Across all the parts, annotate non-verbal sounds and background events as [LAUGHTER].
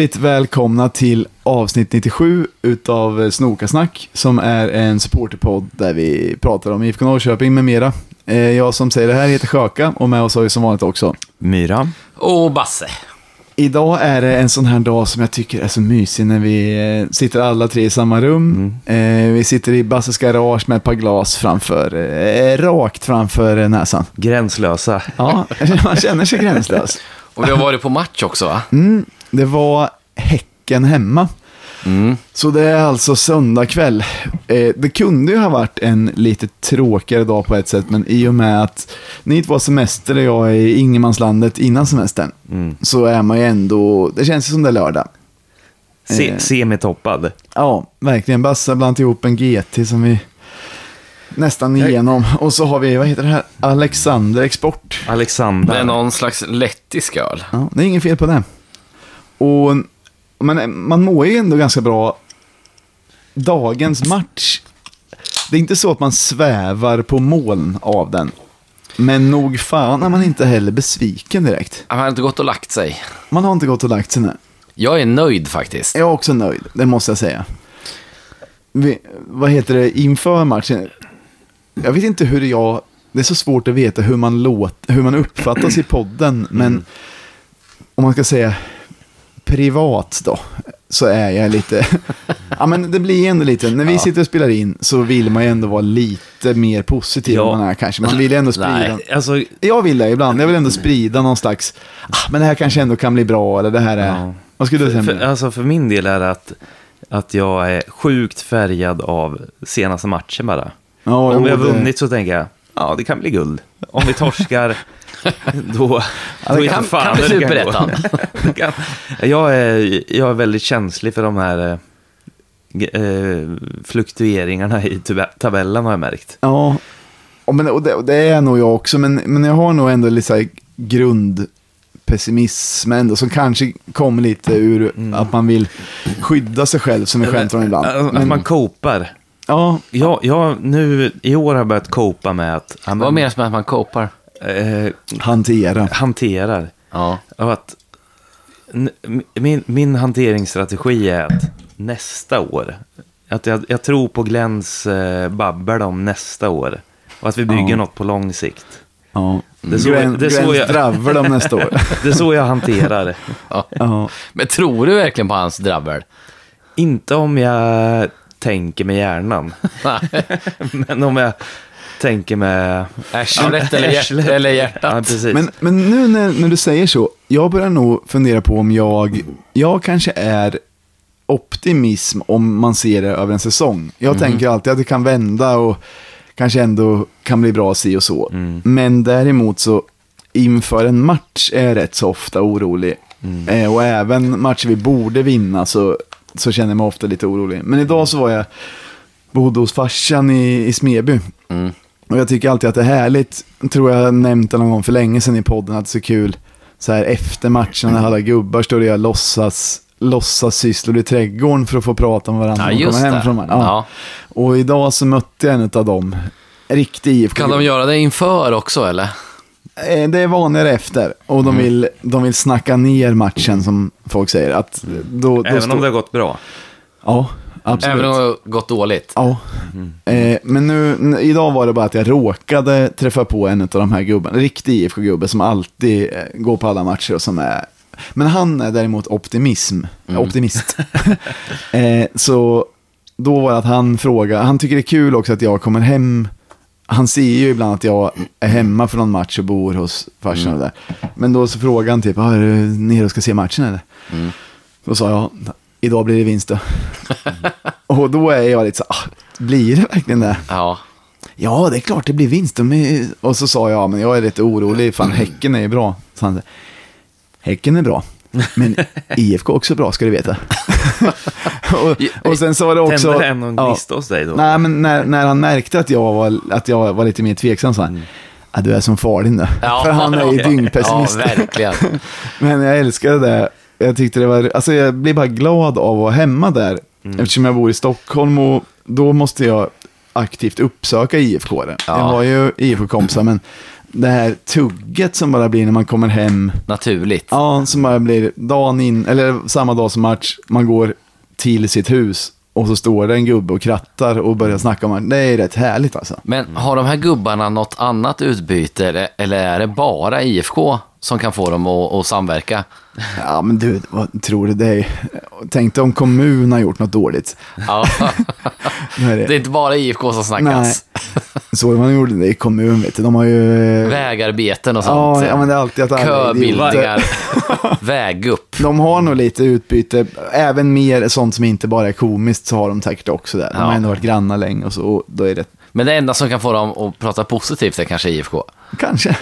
Hjärtligt välkomna till avsnitt 97 utav Snokasnack som är en supporterpodd där vi pratar om IFK Norrköping med mera. Eh, Jag som säger det här heter Sjöka och med oss har vi som vanligt också. Myra. Och Basse. Idag är det en sån här dag som jag tycker är så mysig när vi eh, sitter alla tre i samma rum. Eh, Vi sitter i Basses garage med ett par glas framför, rakt framför näsan. Gränslösa. Ja, [LAUGHS] man känner sig gränslös. Och vi har varit på match också va? Mm, det var Häcken hemma. Så det är alltså söndag kväll. Eh, det kunde ju ha varit en lite tråkigare dag på ett sätt, men i och med att ni två har semester och jag är i ingenmanslandet innan semestern, så är man ju ändå, det känns ju som det är lördag. Se, Eh. Semitoppad. Ja, verkligen. Bassa har blandat ihop en GT som vi nästan igenom. Och så har vi, vad heter det här, Alexander Export. Alexander. Det är någon slags lettisk öl. Ja, det är inget fel på det. Och, men man mår ju ändå ganska bra dagens match. Det är inte så att man svävar på moln av den. Men nog fan är man inte heller besviken direkt. Han har inte gått och lagt sig. Man har inte gått och lagt sig nu. Jag är nöjd faktiskt. Jag är också nöjd, det måste jag säga. Vi, vad heter det, inför matchen? Jag vet inte hur jag... Det är så svårt att veta hur man, låt, hur man uppfattas i podden, men om man ska säga privat då, så är jag lite... [LAUGHS] ja, men det blir ändå lite... När vi sitter och spelar in så vill man ju ändå vara lite mer positiv Ja. än man är kanske. Man vill ju ändå sprida... Nej. Alltså, Jag vill det ibland. Jag vill ändå sprida någon slags... Ah, men det här kanske ändå kan bli bra, eller det här är... Ja. Vad skulle du säga? för, Mia? alltså för min del är det att, att jag är sjukt färgad av senaste matchen bara. Ja, Om vi har vunnit så tänker jag, ja det kan bli guld. Om vi torskar, [LAUGHS] [LAUGHS] då... då är kan- fan kan gå. [LAUGHS] superettan. Jag, är, jag är väldigt känslig för de här eh, eh, fluktueringarna i tabellen har jag märkt. Ja, och men, och det, och det är nog jag också, men, men jag har nog ändå lite så här grundpessimism ändå, som kanske kommer lite ur att man vill skydda sig själv, som vi skämtar om ibland. Att Men, man kopar. ja, Ja, jag, nu, I år har jag börjat copa med att ja, men, Vad menas med att man kopar? Eh, hantera. hanterar. Ja. Att, min, min hanteringsstrategi är att nästa år, att jag, jag tror på Glens eh, babbel om nästa år. Och att vi bygger Ja. något på lång sikt. Ja. Det är så- Gren, det så jag- dravel om nästa år. [LAUGHS] Det är så jag hanterar. Ja. Men tror du verkligen på hans drabbel? Inte om jag tänker med hjärnan, [LAUGHS] men om jag tänker med... Arslet eller, hjärt, eller Ja, hjärtat? precis. Men, men nu när, när du säger så, jag börjar nog fundera på om jag, jag kanske är optimism om man ser det över en säsong. Jag tänker alltid att det kan vända och kanske ändå kan bli bra si och så. Men däremot så inför en match är jag rätt så ofta orolig. Eh, och även matcher vi borde vinna så, så känner jag mig ofta lite orolig. Men idag så var jag, bodde hos farsan i, i Smeby. Mm. Och jag tycker alltid att det är härligt, tror jag nämnt det någon gång för länge sedan i podden, att det är så kul så här efter matchen när alla gubbar står och gör låtsas, låtsas sysslor i trädgården för att få prata med varandra Ja, kommer hem det. från matchen. Ja. Ja. Och idag så mötte jag en av dem, riktig IFK. Kan de göra det inför också eller? Eh, Det är vanligare efter och de vill, de vill snacka ner matchen som folk säger. Att då, då Även om det har gått bra. Ja, absolut. Även om det har gått dåligt? Ja. Eh, men nu, n- idag var det bara att jag råkade träffa på en av de här gubbarna, en riktig IFK-gubbe som alltid eh, går på alla matcher och som är... Men han är däremot optimism, optimist. [LAUGHS] [LAUGHS] eh, så då var det att han frågade, han tycker det är kul också att jag kommer hem. Han ser ju ibland att jag är hemma för någon match och bor hos farsan och där. Men då så frågade han typ, "Ah, är du nere och ska se matchen eller? Då sa jag, idag blir det vinst då. och då är jag lite så, ah, blir det verkligen det? Ja. Ja, det är klart det blir vinst. Är... Och så sa jag, men jag är lite orolig, fan Häcken är ju bra. Så han Häcken är bra, men [LAUGHS] IFK är också bra ska du veta. [LAUGHS] och, och sen så var det också... Tände någon ja. gnista hos dig då? Nej, men när, när han märkte att jag var, att jag var lite mer tveksam sa han, ja, du är som far din då. Ja, [LAUGHS] För han är ju okej. dyngpessimist. Ja, verkligen. Men jag älskade det. Jag tyckte det var, alltså jag blir bara glad av att vara hemma där. Eftersom jag bor i Stockholm och då måste jag aktivt uppsöka IFK. Ja. Jag har ju IFK-kompisar men det här tugget som bara blir när man kommer hem. Naturligt. Ja, som bara blir dagen in, eller samma dag som match, man går till sitt hus och så står det en gubbe och krattar och börjar snacka om det. Det är rätt härligt alltså. Men har de här gubbarna något annat utbyte eller, eller är det bara IFK som kan få dem att, att samverka? Ja, men du, vad tror du det är? Tänk dig om kommun har gjort något dåligt. Ja. [LAUGHS] Det- Det är inte bara IFK som Nej, snackas. så man gjorde det i kommun, vet du. De har ju... Vägarbeten och sånt. ja, men det är alltid att alla. Köbildningar. [LAUGHS] Vägupp. De har nog lite utbyte, även mer sånt som inte bara är komiskt så har de säkert också där. De har Ja. ändå varit grannar länge och så, och då är det Men det enda som kan få dem att prata positivt är kanske IFK. kanske,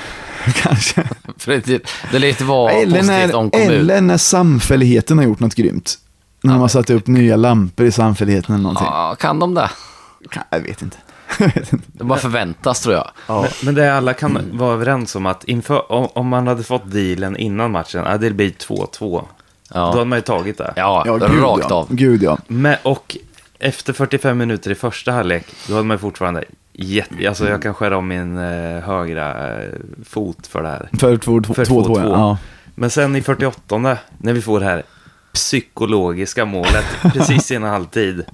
[LAUGHS] kanske. [LAUGHS] För det, det lite vara Eller om när, kommun. eller när samfälligheten har gjort något grymt. När de har satt upp nya lampor i samfälligheten eller någonting. Ja, kan de det? Kan- Jag vet inte. [LAUGHS] Det bara förväntas tror jag. Ja. Men, men det alla kan vara överens om att inför, om, om man hade fått dealen innan matchen, ja, det blir 2-2. Då Ja, hade man ju tagit det. ja, Ja, gud, rakt ja. av. Gud ja. Men, och efter 45 minuter i första halvlek, då hade man ju fortfarande jätte... Alltså jag kan skära om min eh, högra eh, fot för det här. För 2-2. För 2-2, 2-2. ja. Men sen i 48 när vi får det här psykologiska målet [LAUGHS] precis innan halvtid.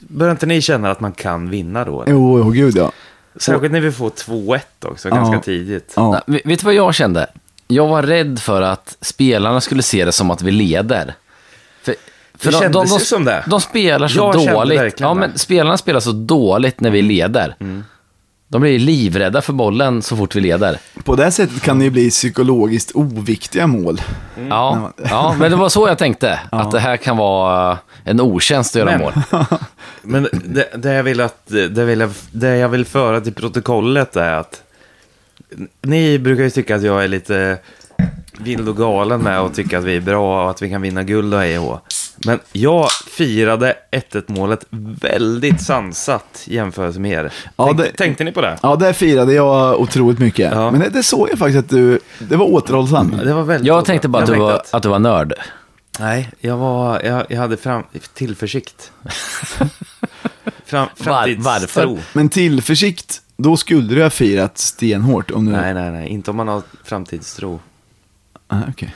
Börjar inte ni känna att man kan vinna då? eller? Jo, jo, gud ja. Särskilt när vi får 2-1 också, Ja. ganska tidigt. ja. Nej, vet du vad jag kände? Jag var rädd för att spelarna skulle se det som att vi leder. För, Det kändes ju som det. De spelar så Jag dåligt. Ja, men spelarna spelar så dåligt när vi leder. De blir livrädda för bollen så fort vi leder. På det sättet kan det ju bli psykologiskt oviktiga mål. Ja, ja, men det var så jag tänkte. Att det här kan vara en otjänst att göra Men- mål. [LAUGHS] Men det, det, jag vill att, det, vill jag, det jag vill föra till protokollet är att ni brukar ju tycka att jag är lite vild och galen med och tycka att vi är bra och att vi kan vinna guld och hej och. Men jag firade 1-1 målet väldigt sansat jämfört med er. Ja, Tänkte, det- tänkte ni på det? Ja, det firade jag otroligt mycket. Ja. Men det, det såg jag faktiskt att du, det var återhållsam. Det var väldigt Jag tänkte bara att du, var, att du var nörd. Nej, jag, var, jag, jag hade fram, tillförsikt. [LAUGHS] fram, framtidstro. varför? Men tillförsikt, då skulle du ha firat stenhårt om du... Nej, nej, nej. Inte om man har framtidstro. Ah, okej.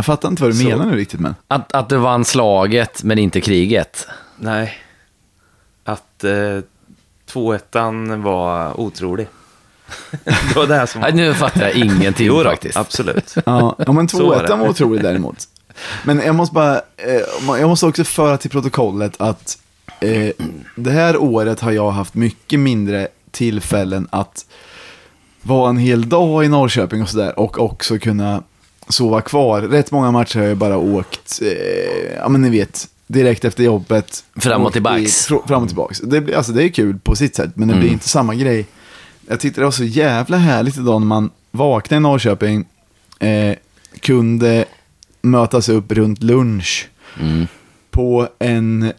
Jag fattar inte vad du Så- menar nu riktigt, men. Att, att du vann slaget men inte kriget. Nej. Att eh, 2-1 var otrolig. [LAUGHS] det var det här som var... Nej, nu fattar jag ingenting Jo då, faktiskt. absolut. Ja, ja men Så var 2-1 det. var otrolig däremot. Men jag måste bara, eh, jag måste också föra till protokollet att eh, det här året har jag haft mycket mindre tillfällen att vara en hel dag i Norrköping och sådär och också kunna sova kvar. Rätt många matcher har jag bara åkt, eh, ja men ni vet, direkt efter jobbet. Fram och tillbaks. i- fr- Fram och tillbaks. Det, blir- alltså det är kul på sitt sätt, men det blir inte samma grej. Jag tyckte det var så jävla härligt idag när man vaknade i Norrköping, eh, kunde mötas upp runt lunch på en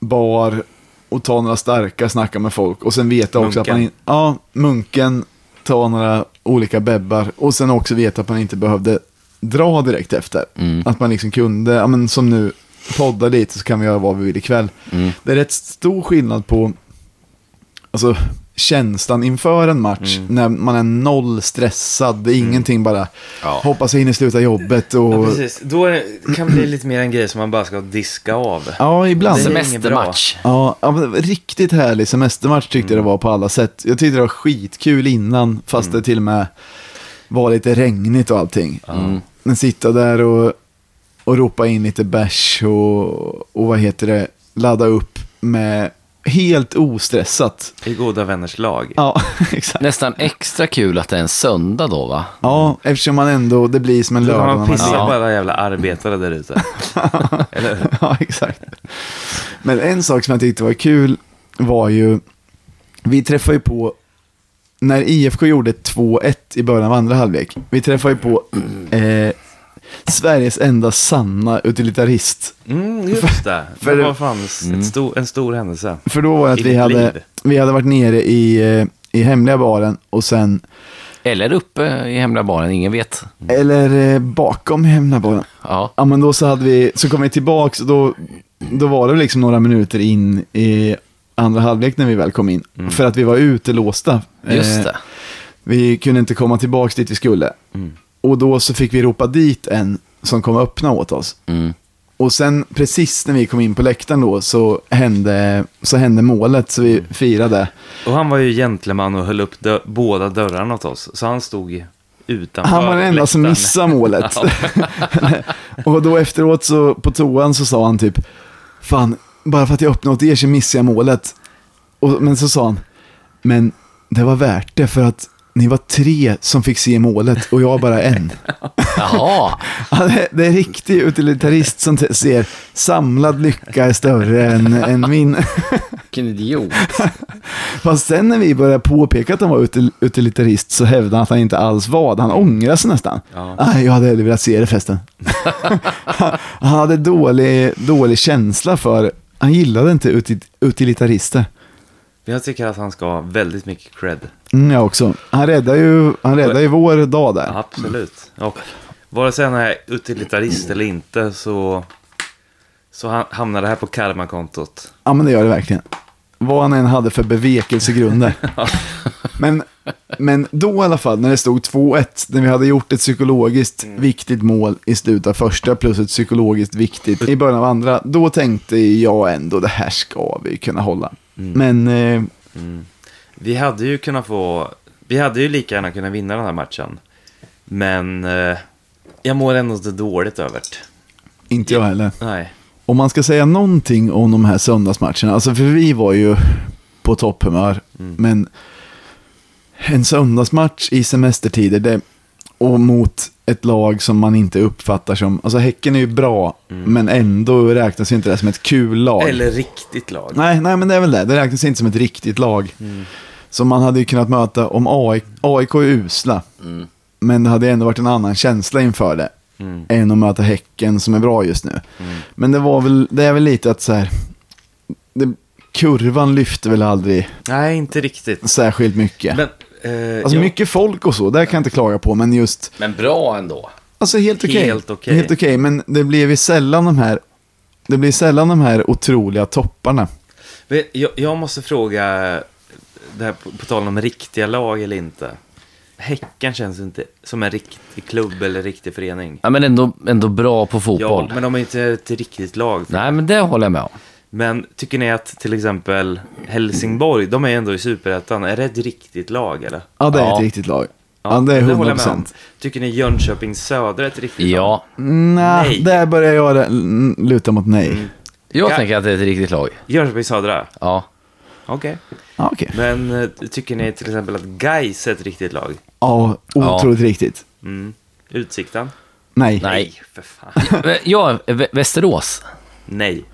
bar och ta några starka, snacka med folk och sen veta också att man, Munken. in, ja, munken, ta några olika bebbar och sen också veta att man inte behövde dra direkt efter. Att man liksom kunde, ja men som nu, podda lite så kan vi göra vad vi vill ikväll. Det är rätt stor skillnad på alltså, känslan inför en match när man är noll stressad. Det är ingenting bara Ja. hoppas jag hinner sluta jobbet och... Ja, precis. Då det, kan det bli lite mer en grej som man bara ska diska av. Ja, ibland. Semestermatch. Ja, riktigt härlig semestermatch tyckte jag det var på alla sätt. Jag tyckte det var skitkul innan, fast det till och med var lite regnigt och allting. Men sitta där och, och ropa in lite bärs och, och vad heter det, ladda upp med helt ostressat. I goda vänners lag. Ja, [LAUGHS] exakt. Nästan extra kul att det är en söndag då va? Ja, eftersom man ändå, det blir som en lördag. man pissat Ja. på alla jävla arbetare där ute. [LAUGHS] Eller hur? Ja, exakt. Men en sak som jag tyckte var kul var ju, vi träffade ju på, när IFK gjorde 2-1 i början av andra halvlek, vi träffade ju på eh, Sveriges enda sanna utilitarist. Mm, just det. [LAUGHS] För- det var fan ett stor, en stor händelse. För då var det att I vi hade, liv. vi hade varit nere i, eh, i hemliga baren och sen, Eller uppe i hemliga baren, ingen vet. eller eh, bakom hemliga baren. Ja. Ja men då så hade vi, så kom vi tillbaks och då, då var det liksom några minuter in i andra halvlek när vi väl kom in. För att vi var utelåsta. Just Eh, det. Vi kunde inte komma tillbaka dit vi skulle. Och då så fick vi ropa dit en som kom öppna åt oss. Mm. Och sen precis när vi kom in på läktaren då så hände, så hände målet så vi firade. Och han var ju gentleman och höll upp dö- båda dörrarna åt oss. Så han stod utanför Han var den enda som missade målet. [LAUGHS] [LAUGHS] och då efteråt så på toan så sa han typ, fan, bara för att jag åt er så missade jag målet. Och, men så sa han, men det var värt det för att ni var tre som fick se målet och jag bara en. [LAUGHS] Jaha, Ja, det, det är en riktig utilitarist som ser samlad lycka är större än, än min. [LAUGHS] vilken idiot. Fast sen när vi började påpeka att han var util, utilitarist så hävdade han att han inte alls var det. Han ångrade sig nästan. Ja. Jag hade hellre velat se det förresten. [LAUGHS] han hade dålig, dålig känsla för, han gillade inte uti, utilitarister. Jag tycker att han ska ha väldigt mycket cred. Mm, jag också. Han räddade ju, han räddade ju vår dag där. Absolut. Och vare sig han är utilitarist eller inte så, så ha- hamnar det här på karmakontot. Ja, men det gör det verkligen. Vad han än hade för bevekelsegrunder. [LAUGHS] men, men då i alla fall, när det stod 2-1, när vi hade gjort ett psykologiskt viktigt mål i slutet av första plus ett psykologiskt viktigt i början av andra, då tänkte jag ändå det här ska vi kunna hålla. Men eh, Vi hade ju kunnat få, vi hade ju lika gärna kunnat vinna den här matchen. Men eh, jag mår ändå inte dåligt över det. inte jag heller. Nej. Om man ska säga någonting om de här söndagsmatcherna, alltså för vi var ju på topphumör, men en söndagsmatch i semestertider det, och mot ett lag som man inte uppfattar som, alltså Häcken är ju bra, men ändå räknas ju inte det som ett kul lag. Eller riktigt lag. Nej, nej, men det är väl det, det räknas inte som ett riktigt lag. Som man hade ju kunnat möta om AIK, AIK är usla, men det hade ändå varit en annan känsla inför det Mm. än att möta Häcken som är bra just nu. Men det, var väl, det är väl lite att så här, det, kurvan lyfte väl aldrig Nej, inte riktigt. särskilt mycket. Men, eh, alltså ja, mycket folk och så, där kan jag inte klaga på, men just, Men bra ändå. alltså helt okej. Helt okej. Helt okej, men det blir ju sällan de här, det blir sällan de här otroliga topparna. jag, jag måste fråga, det här på, på tal om riktiga lag eller inte. Häcken känns inte som en riktig klubb eller riktig förening. Ja, men ändå, ändå bra på Ja, fotboll. men de är inte ett riktigt lag. Nej, men det håller jag med om. Men tycker ni att till exempel Helsingborg, de är ändå i superettan, är det ett riktigt lag eller? Ja, det är Ja. ett riktigt lag. Ja, det är håller 100 jag med om. procent. Tycker ni Jönköping Södra är ett riktigt lag? Ja, Nej, där börjar jag luta mot nej. Mm. jag Ja. tänker att det är ett riktigt lag. Jönköping Södra? Ja. Okej. Ja, okej. Men eh, tycker ni till exempel att Gais är ett riktigt lag? Ja, otroligt riktigt. Mm. Utsikten? Nej. Nej. för fan. [LAUGHS] Ja, Vä- Västerås. Nej.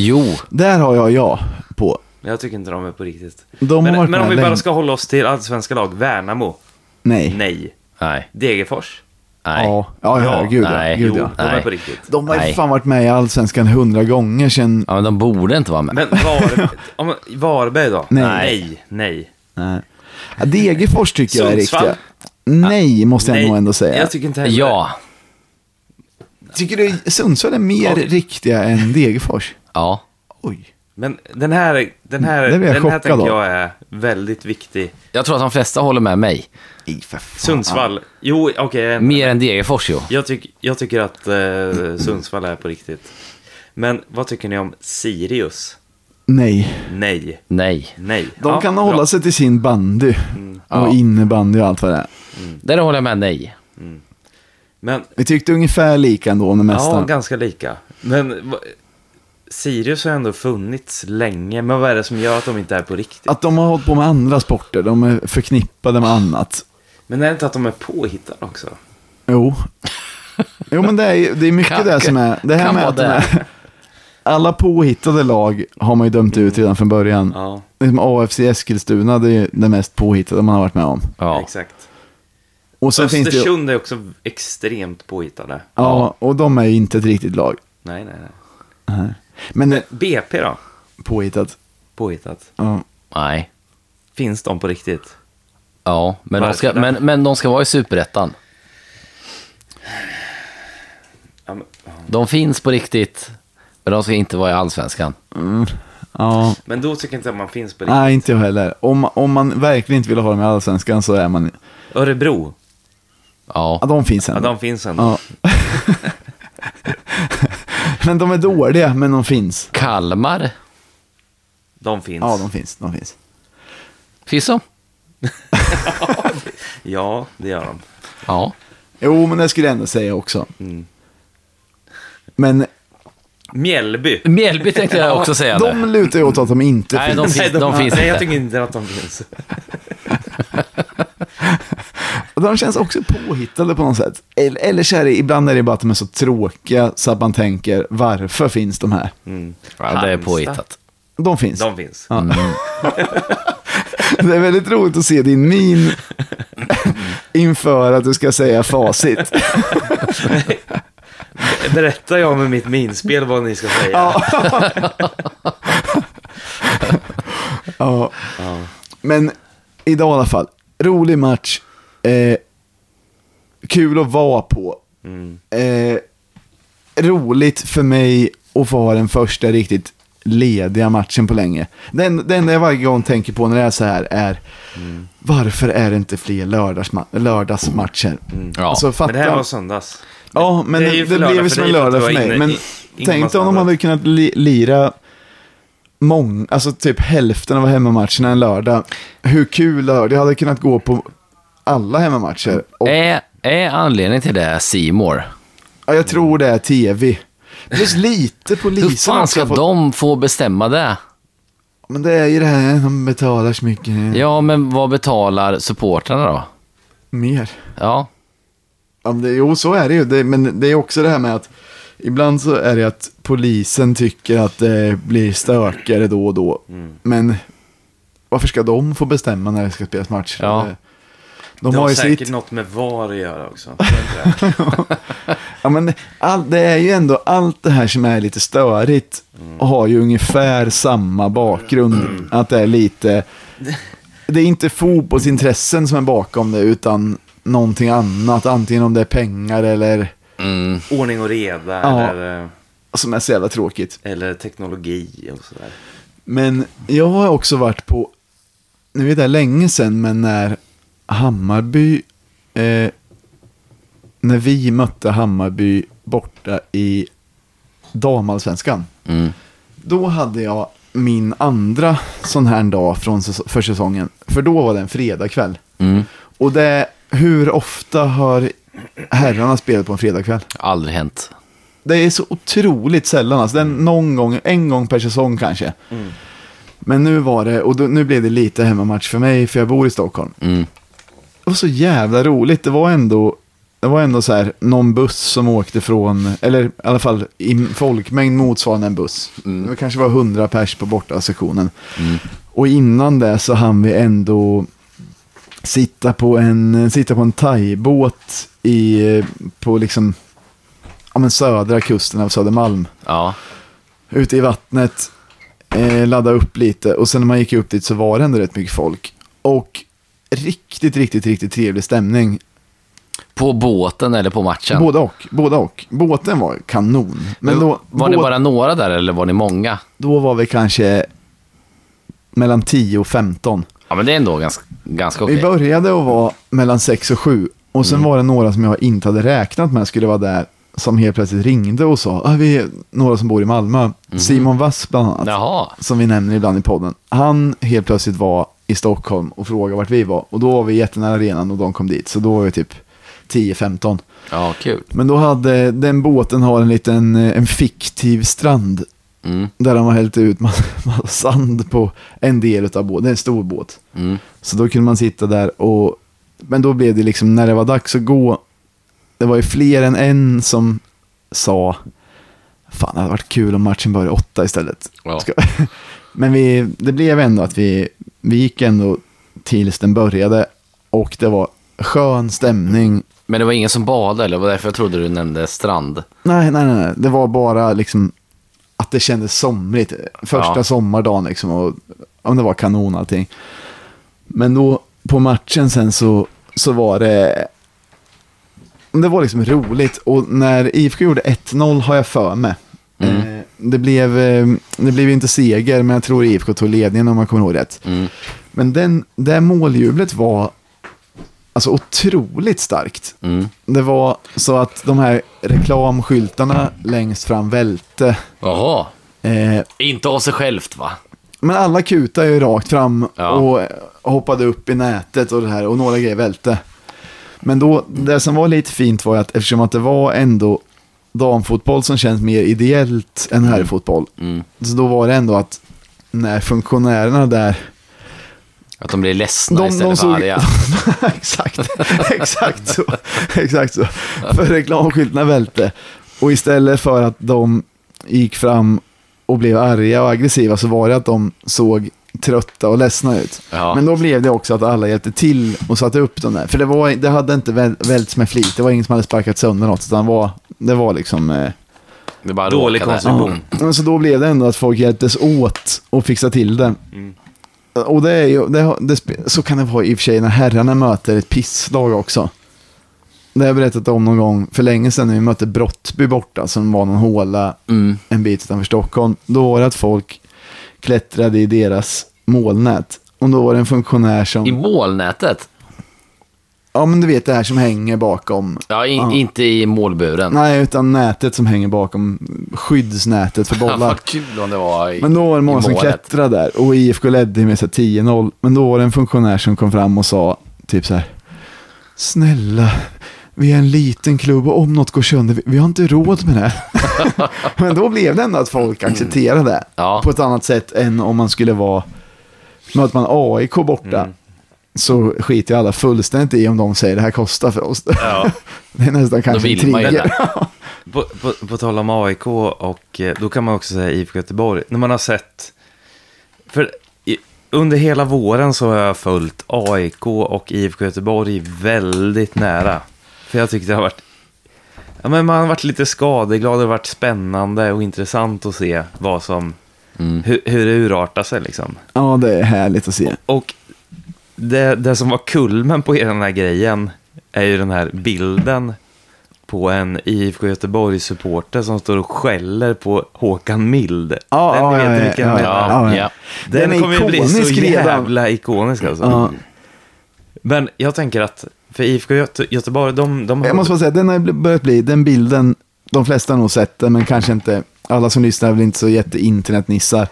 Jo. Där har jag ja på. Jag tycker inte de är på riktigt. De har men varit men om vi bara ska hålla oss till allsvenska lag. Värnamo? Nej. Nej. Nej. Degerfors? Nej. Ja, ja, ja, gud ja. nej. Gud, Jo, ja. de är på riktigt. De har ju Nej. fan varit med i Allsvenskan hundra gånger sedan... Ja, men de borde inte vara med. Men var, om, Varberg då? Nej. Nej. Nej. Nej. Ja, Degerfors tycker jag är Sundsvall? riktiga. Nej, måste jag Nej. nog ändå säga. Jag tycker inte heller Ja. Tycker du Sundsvall är mer Ja. riktiga än Degerfors? Ja. Oj. Men den här, den här, den här chockad tänker av. jag är väldigt viktig. Jag tror att de flesta håller med mig. Nej, för fan. Sundsvall. Jo, okej. Mer än Degerfors, jo. Jag, tyck, jag tycker att eh, Sundsvall är på riktigt. Men vad tycker ni om Sirius? Nej. Nej. Nej. Nej. De Ja, kan bra. hålla sig till sin bandy. Ja. Och innebandy och allt vad det är. Där håller jag med nej. Men, Vi tyckte ungefär lika ändå mesta. ja, ganska lika. Men va- Sirius har ändå funnits länge. Men vad är det som gör att de inte är på riktigt? Att de har hållit på med andra sporter. De är förknippade med annat. Men är det inte att de är påhittade också? Jo. Jo, men det är, det är mycket Kan- det som är... Det här med att de är, Alla påhittade lag har man ju dömt ut redan från början. Ja, Liksom AFC Eskilstuna, det är det mest påhittade man har varit med om. Ja. exakt. Och sen finns det Östersund är också extremt påhittade. Ja, och de är ju inte ett riktigt lag. Nej, nej, nej. Nej. Men det, BP då? påhittat. Påhittat. Ja. Nej. Finns de på riktigt? Ja, men de, ska, men, men de ska vara i superettan. Ja, men, ja. De finns på riktigt, men de ska inte vara i allsvenskan. Ja, Ja, Men då tycker jag inte att man finns på riktigt. nej inte jag heller. Om, om man verkligen inte vill ha dem i Allsvenskan så är man... Örebro, Ja. Ja, de finns ja ändå. de finns ändå. [LAUGHS] Men de är dåliga, men de finns. Kalmar. De finns. Ja, de finns. De finns. Finns [LAUGHS] de? Ja, det gör de. Ja. Jo, men det skulle jag ändå säga också. Mm. Men Mjällby. Mjällby tänkte jag också [LAUGHS] säga. de lutar ju åt att de inte Nej, finns. de finns, de finns Nej, jag tycker inte att de finns. Och De känns också påhittade på något sätt. Eller, eller så är det, ibland är det bara att de är så tråkiga så att man tänker, varför finns de här? Mm. Ja, det är påhittat. De finns. De finns. Ja. [LAUGHS] det är väldigt roligt att se din min [LAUGHS] inför att du ska säga facit. [LAUGHS] Berättar jag med mitt minspel vad ni ska säga? Ja. ja. Ja. Men idag i alla fall, rolig match. Eh, kul att vara på. Mm. Eh, roligt för mig att få ha den första riktigt lediga matchen på länge. Den, det enda jag varje gång tänker på när det är så här är varför är det inte fler lördagsma- lördagsmatcher? Ja. Alltså, fatta, Men det här var söndags. ja, men det det, det, blev som en lördag för mig. inne Men tänk dig om de hade kunnat li, lira mång, alltså typ hälften av hemmamatcherna en lördag. Hur kul lördag hade kunnat gå på alla hemmamatcher. Och, Är, är anledningen till det Seymour? ja, jag tror det är tv. Plus lite Hur polisen fan också ska fått- de få bestämma det? Men det är ju det här, de betalar så mycket Ja, men vad betalar supportrarna då? mer. Ja, Ja, det, jo, så är det ju. Det, men det är också det här med att ibland så är det att polisen tycker att det blir stökigare då och då. Mm. Men varför ska de få bestämma när det ska spelas matcher? Ja. De det har har säkert sitt... något med VAR att göra också. [LAUGHS] Ja, men all, det är ju ändå allt det här som är lite störigt Mm. har ju ungefär samma bakgrund. Att det är lite... Det är inte fotbollsintressen som är bakom det utan någonting annat. Antingen om det är pengar eller mm, Ordning och reda Ja. eller, som är så jävla tråkigt. eller teknologi och sådär. Men jag har också varit på, nu är det länge sedan, men när Hammarby, eh, när vi mötte Hammarby borta i damallsvenskan. mm. Då hade jag min andra sån här dag från för säsongen. För då var det en fredagkväll. Mm. Och det, hur ofta har herrarna spelat på en fredagkväll? Aldrig hänt. Det är så otroligt sällan. Alltså, det är någon gång, en gång per säsong kanske. Mm. Men nu var det, och då, nu blev det lite hemmamatch för mig, för jag bor i Stockholm. Mm. Det var så jävla roligt. Det var ändå, det var ändå så här, någon buss som åkte från, eller i alla fall i folkmängd motsvarande en buss. Det kanske var 100 pers på borta sektionen. Och innan det så hann vi ändå sitta på en, sitta på en thaibåt i, på liksom, ja men södra kusten av Södermalm. Ja. Ute i vattnet, eh, ladda upp lite och sen när man gick upp dit så var det ändå rätt mycket folk. Och riktigt, riktigt, riktigt trevlig stämning. På båten eller på matchen? Både och, båda och. Båten var kanon. Men då, var ni bara några där eller var ni många? då var vi kanske mellan 10 och 15. Ja, men det är ändå ganska, ganska okej. Vi började att vara mellan 6 och 7. Och sen var det några som jag inte hade räknat med skulle vara där. Som helt plötsligt ringde och sa, ah, vi är några som bor i Malmö. Simon Wass bland annat. Jaha. som vi nämner ibland i podden. Han helt plötsligt var i Stockholm och frågade vart vi var. Och då var vi jättenära arenan och de kom dit. Så då var vi typ 10-15. Ja, kul. Men då hade den båten har en liten eh, en fiktiv strand. Mm. Där de har hällt ut massa, [LAUGHS] massa sand på en del av båten. Det är en stor båt. Mm. Så då kunde man sitta där och... Men då blev det liksom, när det var dags att gå. Det var ju fler än en som sa. Fan, det hade varit kul om matchen började åtta istället. Ja. [LAUGHS] Men vi, det blev ändå att vi, vi gick ändå tills den började. Och det var skön stämning. Men det var ingen som badade eller? Det var därför jag trodde du nämnde strand. Nej, nej, nej. Det var bara liksom att det kändes somrigt. Första Ja. sommardagen liksom. Och om det var kanon allting. Men då på matchen sen så, så var det... Det var liksom roligt. Och när IFK gjorde 1-0 har jag för mig. Mm. Eh, det blev, eh, det blev ju inte seger, men jag tror IFK tog ledningen om man kommer ihåg rätt. Mm. Men den, det måljublet var alltså otroligt starkt. Mm. Det var så att de här reklamskyltarna längst fram välte. Jaha. Eh, Inte av sig självt va? men alla kutade ju rakt fram Ja. och hoppade upp i nätet och det här och några grejer välte. Men då, det som var lite fint var att eftersom att det var ändå damfotboll som känns mer ideellt än herrfotboll. Mm. Så då var det ändå att när funktionärerna där Att de blir ledsna De- de istället såg- för arga. [LAUGHS] exakt, exakt så. Exakt så. För reklamskyltarna välte. Och istället för att de gick fram och blev arga och aggressiva så var det att de såg trötta och ledsna ut. Ja. Men då blev det också att alla hjälpte till och satte upp dem där. För det, var, det hade inte väl, välts med flit. Det var ingen som hade sparkat sönder något. Utan det var, det var liksom... Eh, Det bara Dålig konstruktion. men så då blev det ändå att folk hjälptes åt och fixa till det. Mm. Och det är ju, det, det, så kan det vara i och för sig när herrarna möter ett pisslag också. Det har jag berättat om någon gång för länge sedan när vi mötte Brottby borta som var någon håla Mm. en bit utanför Stockholm. Då var det att folk klättrade i deras målnät. Och då var det en funktionär som... I målnätet? Ja men du vet det här som hänger bakom. Ja, in, Ja. inte i målburen. Nej, utan nätet som hänger bakom skyddsnätet för [LAUGHS] bollar. Vad kul om det var i, Men då var det många som klättrade där och IFK ledde med så här 10-0. Men då var det en funktionär som kom fram och sa typ så här. Snälla, vi är en liten klubb och om något går sönder, vi, vi har inte råd med det. [LAUGHS] Men då blev det ändå att folk accepterade det. Ja. På ett annat sätt än om man skulle vara, möter man AIK borta. Mm. Så skiter ju alla fullständigt i om de säger det här kostar för oss. Ja. [LAUGHS] det är nästan kanske en trigger. [LAUGHS] På, på, på tal om AIK och eh, då kan man också säga IFK Göteborg. När man har sett, för under hela våren så har jag följt AIK och IFK Göteborg väldigt nära. För jag tyckte det har varit, ja men man har varit lite skadeglad, det har varit spännande och intressant att se vad som, Mm. hur, hur det urartar sig liksom. ja, det är härligt att se. Och det, det som var kulmen på hela den här grejen är ju den här bilden på en IFK Göteborg-supporter som står och skäller på Håkan Mild. Ja, den, ni vet ja, vilken ja, jag ja. Ja. Den, Den är kommer ju bli så jävla ikonisk alltså. Ja. Men jag tänker att för IFK Göte Göteborg, de, de Jag måste bara säga, den har börjat bli, den bilden, de flesta har nog sett den, men kanske inte, alla som lyssnar är väl inte så jätte-internetnissar.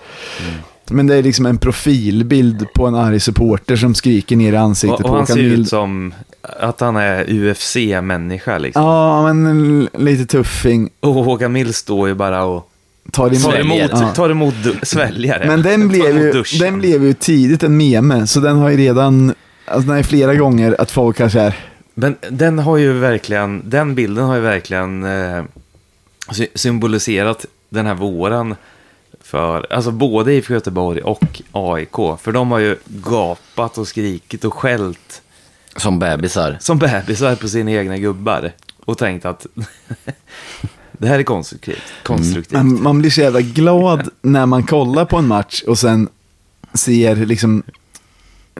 Mm. Men det är liksom en profilbild på en arg supporter som skriker ner i ansiktet och, och på han ser ut som att han är UFC-människa liksom. Ja, men en lite tuffing. Och Håkan Mild står ju bara och Tar emot. tar Sväljer. emot, Ja. tar emot sväljare. Men den blev, ju, den blev ju tidigt en meme, så den har ju redan, alltså är flera gånger att folk kanske är, Men den har ju verkligen, den bilden har ju verkligen eh, sy- symboliserat den här våren för, alltså både IFK Göteborg och AIK. För de har ju gapat och skrikit och skällt Som bebisar. som bebisar på sina egna gubbar. Och tänkt att [LAUGHS] det här är konstruktivt. konstruktivt. man, man blir så jävla glad när man kollar på en match och sen ser liksom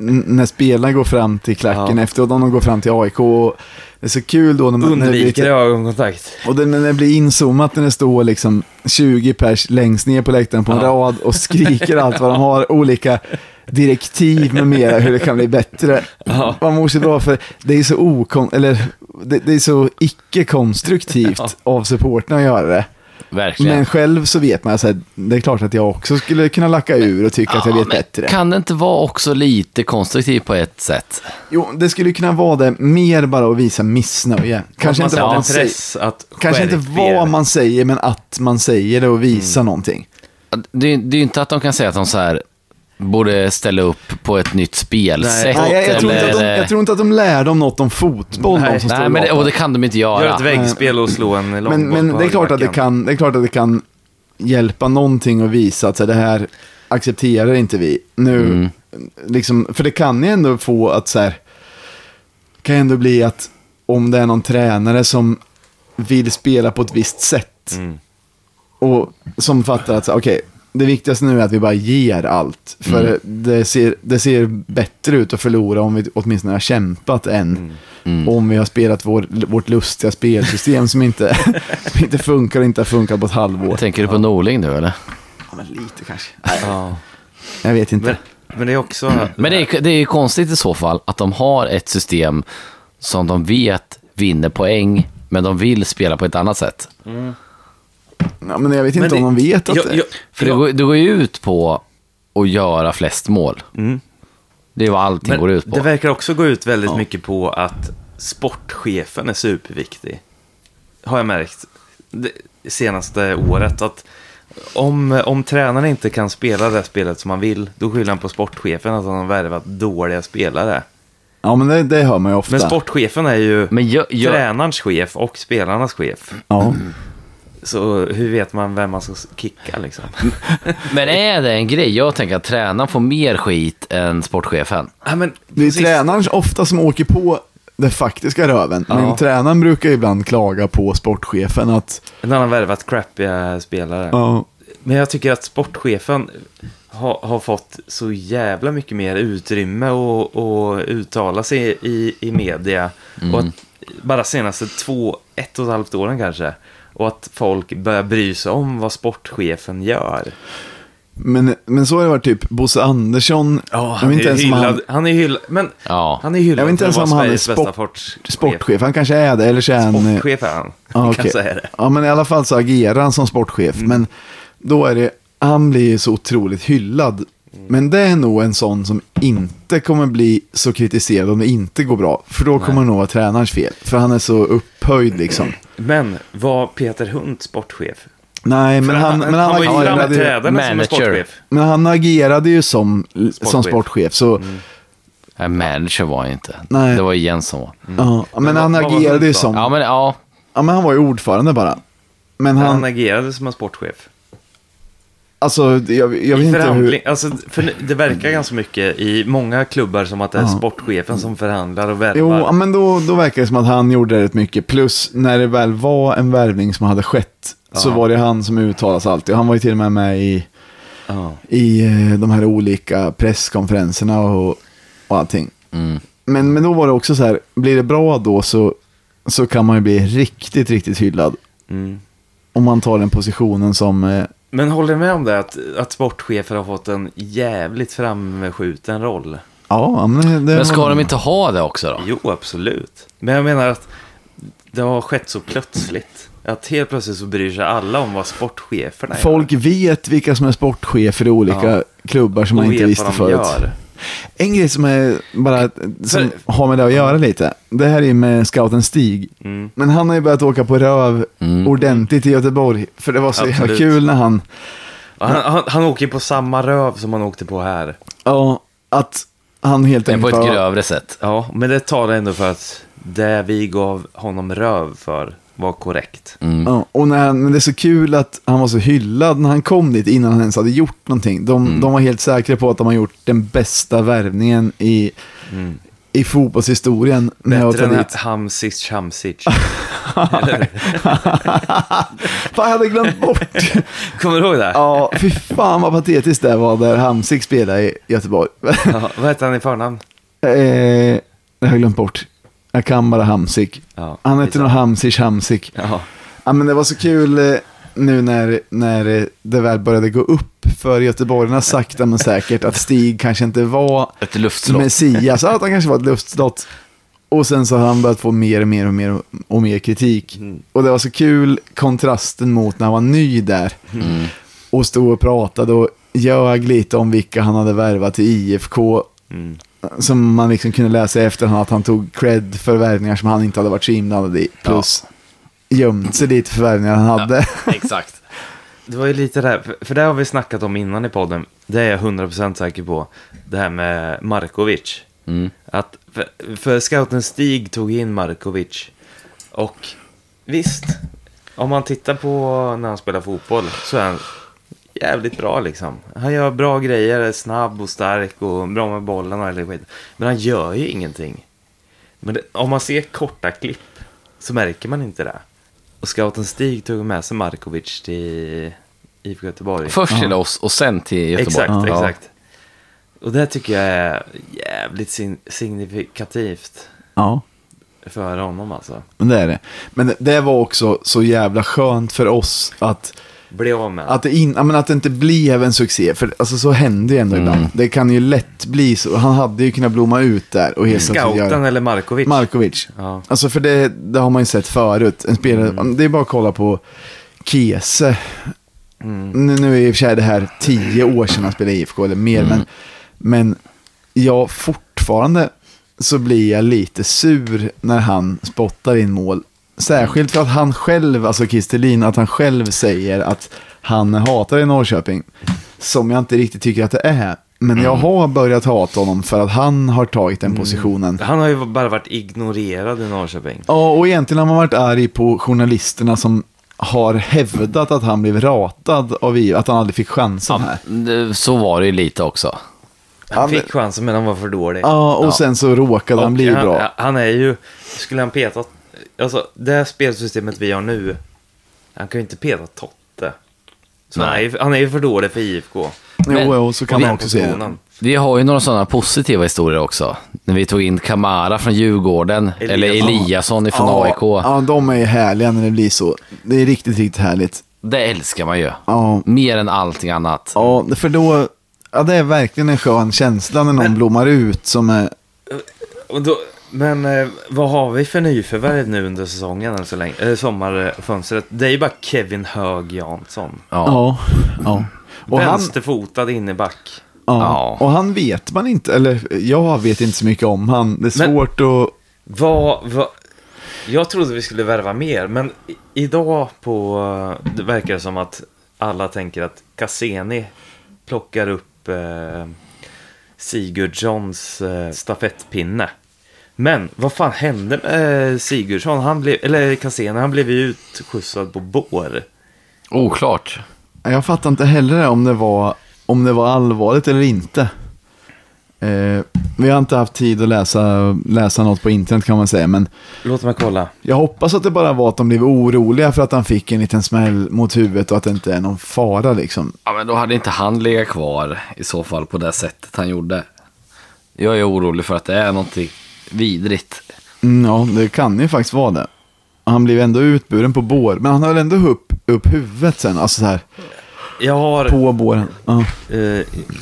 när spelarna går fram till klacken Ja. efteråt, om de går fram till AIK. Och det är så kul då när, man, när, Undviker blir, ögonkontakt. och det, när det blir inzoomat när det står liksom 20 pers längst ner på läktaren på en Ja. rad och skriker allt vad de har, [LAUGHS] olika direktiv med mera, hur det kan bli bättre. Ja. Man mår så bra för det är så okon, eller det, det är så icke-konstruktivt Ja. av supporterna att göra det. Verkligen. Men själv så vet man, så här, det är klart att jag också skulle kunna lacka ur och tycka att jag Ja, vet bättre. Kan det inte vara också lite konstruktivt på ett sätt? Jo, det skulle kunna vara det mer bara att visa missnöje. Kanske inte, vad man säger, att kanske inte vad man säger, men att man säger det och visa Mm. någonting. Det, det är ju inte att de kan säga att de så här borde ställa upp på ett nytt spelsätt. Nej, jag, jag, tror inte att de, eller- jag tror inte att de lär dem något om fotboll, Nej. de som står Nej, och men det, och det kan de inte Gör göra. ett väggspel och slå en långboll Men, men det, är klart att det, kan, det är klart att det kan hjälpa någonting att visa att så här, det här accepterar inte vi. Nu, Mm. liksom, för det kan ju ändå få att så här, kan ju ändå bli att om det är någon tränare som vill spela på ett visst sätt Mm. och som fattar att okej, det viktigaste nu är att vi bara ger allt. För Mm. det, ser, det ser bättre ut att förlora om vi åtminstone har kämpat än Mm. om vi har spelat vår, vårt lustiga spelsystem som inte, [LAUGHS] som inte funkar och inte har funkat på ett halvår. Tänker du på Norling nu eller? Ja, men lite kanske. Ja. Jag vet inte. Men, men det är också... Men det är, det är ju konstigt i så fall att de har ett system som de vet vinner poäng, men de vill spela på ett annat sätt. Ja, men jag vet inte Men om det- de vet att... jag, jag, För det, går, det går ju ut på att göra flest mål. Mm. Det är vad allting Men går ut på. det verkar också gå ut väldigt Ja. mycket på att sportchefen är superviktig. Har jag märkt det senaste året. Att om, om tränaren inte kan spela det spelet som man vill, då skyller han på sportchefen att han har värvat dåliga spelare. Ja, men det, det hör man ju ofta. Men sportchefen är ju gör, gör, tränarens chef och spelarnas chef. Ja. Så hur vet man vem man ska kicka liksom? [LAUGHS] men är det en grej? Jag tänker att tränaren får mer skit än sportchefen. Ja, men Det är precis. tränaren ofta som åker på det faktiska röven. Men Ja. tränaren brukar ibland klaga på sportchefen att... En annan värvat crappiga spelare. Ja, Men jag tycker att sportchefen har, har fått så jävla mycket mer utrymme att att uttala sig i, i media. Och att bara senaste två, ett och ett halvt åren kanske. Och att folk börjar bry sig om vad sportchefen gör. men, men så har det varit typ Bosse Andersson. jag vet inte ens hyllad. han, Han är hyllad. Men Ja. han är hyllad Jag vet inte ens om han är sport- sportchef. sportchef. Han kanske är det, eller så är han... Sportchef är han. Ja, Jag okej. kan säga det. Ja, men i alla fall så agerar han som sportchef. Mm. Men då är det, han blir ju så otroligt hyllad. Mm. Men det är nog en sån som inte kommer bli så kritiserad om det inte går bra. För då kommer det nog vara tränarens fel. För han är så upphöjd liksom. Men var Peter Hunt sportchef? Nej, men För han, men han, var ju framträdande som manager. sportchef. men han agerade ju som sportchef. Som Sportchef. så, Nej, manager var jag inte. Nej. Det var Jens som var. ja, men, Men han vad- agerade ju som, Ja, men ja. ja men han var ju ordförande bara. Men Han, han, agerade som en sportchef. Alltså jag, jag vet inte hur... alltså, för det verkar ganska mycket i många klubbar som att det är Ja. sportchefen som förhandlar och Jo, värvar. ja, men då, då verkar det som att han gjorde rätt mycket. Plus när det väl var en värvning som hade skett så Ja. var det han som uttalas alltid. Han var ju till och med med i, Ja. i eh, de här olika presskonferenserna och, och allting. Mm. Men, men då var det också så här, blir det bra då så, så kan man ju bli riktigt, riktigt hyllad. Mm. Om man tar den positionen som... Men håller du med om det, att, att sportchefer har fått en jävligt framskjuten roll? ja, men det, Men ska de inte ha det också då? Jo, absolut. Men jag menar att det har skett så plötsligt. Att helt plötsligt så bryr sig alla om vad sportcheferna gör. Folk vet vilka som är sportchefer i olika Ja. klubbar som och man inte visste förut. gör. En grej som är bara som har med det att göra lite. Det här är med scouten Stig. Mm. Men han har ju börjat åka på röv Mm. ordentligt i Göteborg. För det var så jävla kul när han, Han, han, han åker på samma röv som han åkte på här. ja, att han helt Men på enkelt ett grövre sätt. Ja, men det talar ändå för att det vi gav honom röv för var korrekt. Mm. Ja, och när han, men det är så kul att han var så hyllad när han kom dit innan han ens hade gjort någonting. De, Mm. de var helt säkra på att de har gjort den bästa värvningen i, Mm. i fotbollshistorien. Bättre än. Hamsic Chamsic. [LAUGHS] Fan, jag hade glömt bort. [LAUGHS] Kommer du ihåg det? ja, fy fan vad patetiskt det var där Hamsik spelade i Göteborg. Ja, vad hette han i förnamn? Eh, jag har glömt bort. Jag kan bara Hamsik. Ja, Han hette skitsamma. nog Hamsic Hamsik. Ja, Ja, men det var så kul eh, nu när, när eh, det väl började gå upp för göteborgarna sakta men säkert att Stig kanske inte var Ett luftslott. Messias, att han kanske var ett luftslott. Och sen så har han börjat få mer och mer och mer och mer kritik. Mm. Och det var så kul kontrasten mot när han var ny där. Mm. Och stod och pratade och ljög lite om vilka han hade värvat till IFK. mm. Som man liksom kunde läsa i efterhand att han tog cred för värvningar som han inte hade varit så inblandad i. Plus gömt sig lite för värvningar han hade. [LAUGHS] Exakt. Det var ju lite det här, för- för det har vi snackat om innan i podden. Det är jag 100% säker på. Det här med Markovic. Mm. Att för, för scouten Stig tog in Markovic. Och visst, om man tittar på när han spelar fotboll så är han jävligt bra liksom. Han gör bra grejer, är snabb och stark och bra med bollen och all skit. Men han gör ju ingenting. Men det, om man ser korta klipp så märker man inte det. Och scouten Stig tog med sig Markovic till IFK Göteborg. Först till oss och sen till Göteborg. Exakt, exakt. Och det tycker jag är jävligt signifikativt Ja, för honom alltså. men det är det. Men det var också så jävla skönt för oss att, Bli av med att, det, in, ja, men att det inte blev en succé. För alltså, så hände ju ändå ibland. Det kan ju lätt bli så. Han hade ju kunnat blomma ut där och helt Scouten göra... eller Markovic? Markovic. Ja. Alltså för det, det har man ju sett förut. En spelare, Det är bara att kolla på Kese. Nu, nu är i och för sig det här tio år sedan han spelade IFK eller mer. Men, men jag fortfarande så blir jag lite sur när han spottar in mål. Särskilt för att han själv, alltså Kistelin, att han själv säger att han hatar i Norrköping. Som jag inte riktigt tycker att det är. Men jag har börjat hata honom för att han har tagit den positionen. Han har ju bara varit ignorerad i Norrköping. Ja, och egentligen har man varit arg på journalisterna som har hävdat att han blev ratad av EU, att han aldrig fick chansen här. Så var det ju lite också. Han fick chansen men han var för dålig. Ja, och sen så råkade han bli bra. Han, är ju, skulle han peta, alltså det spelsystemet vi har nu, han kan ju inte peta Totte. Så han är, Nej. ju, han är ju för dålig för IFK. Men- jo, jo, så kan man också se det. positionen. Vi har ju några sådana positiva historier också. När vi tog in Kamara från Djurgården, Eliasson. eller Eliasson ifrån Ja, AIK. ja, de är ju härliga när det blir så. Det är riktigt, riktigt härligt. Det älskar man ju. Ja, Mer än allting annat. ja för då, ja, det är verkligen en skön känsla när någon blommar ut som är, Och då, men eh, vad har vi för nyförvärv nu under säsongen än så länge? Eh, sommarfönstret. Det är ju bara Kevin Hög Jansson. Ja. ja, ja. Och han, Vänsterfotad inneback. ja, Ja. och han vet man inte, eller jag vet inte så mycket om han. Det är Men- svårt att, Vad, vad, jag trodde vi skulle värva mer, men i, idag på, det verkar det som att alla tänker att Cassini plockar upp eh, Sigurdssons eh, stafettpinne. Men vad fan hände med eh, Sigurdsson? Han blev, eller Cassini, han blev ju utskjutsad på bår. Oklart. Jag fattar inte heller om det var, om det var allvarligt eller inte. Eh, vi har inte haft tid att läsa, läsa något på internet kan man säga, men Låt mig kolla. jag hoppas att det bara var att de blev oroliga för att han fick en liten smäll mot huvudet och att det inte är någon fara liksom. Ja, men då hade inte han legat kvar i så fall på det sättet han gjorde. Jag är orolig för att det är någonting vidrigt. Mm, ja, det kan ju faktiskt vara det. Han blev ändå utburen på bår, men han höll ändå upp, upp huvudet sen, alltså så här, Jag har... på båren. Ja. Eh,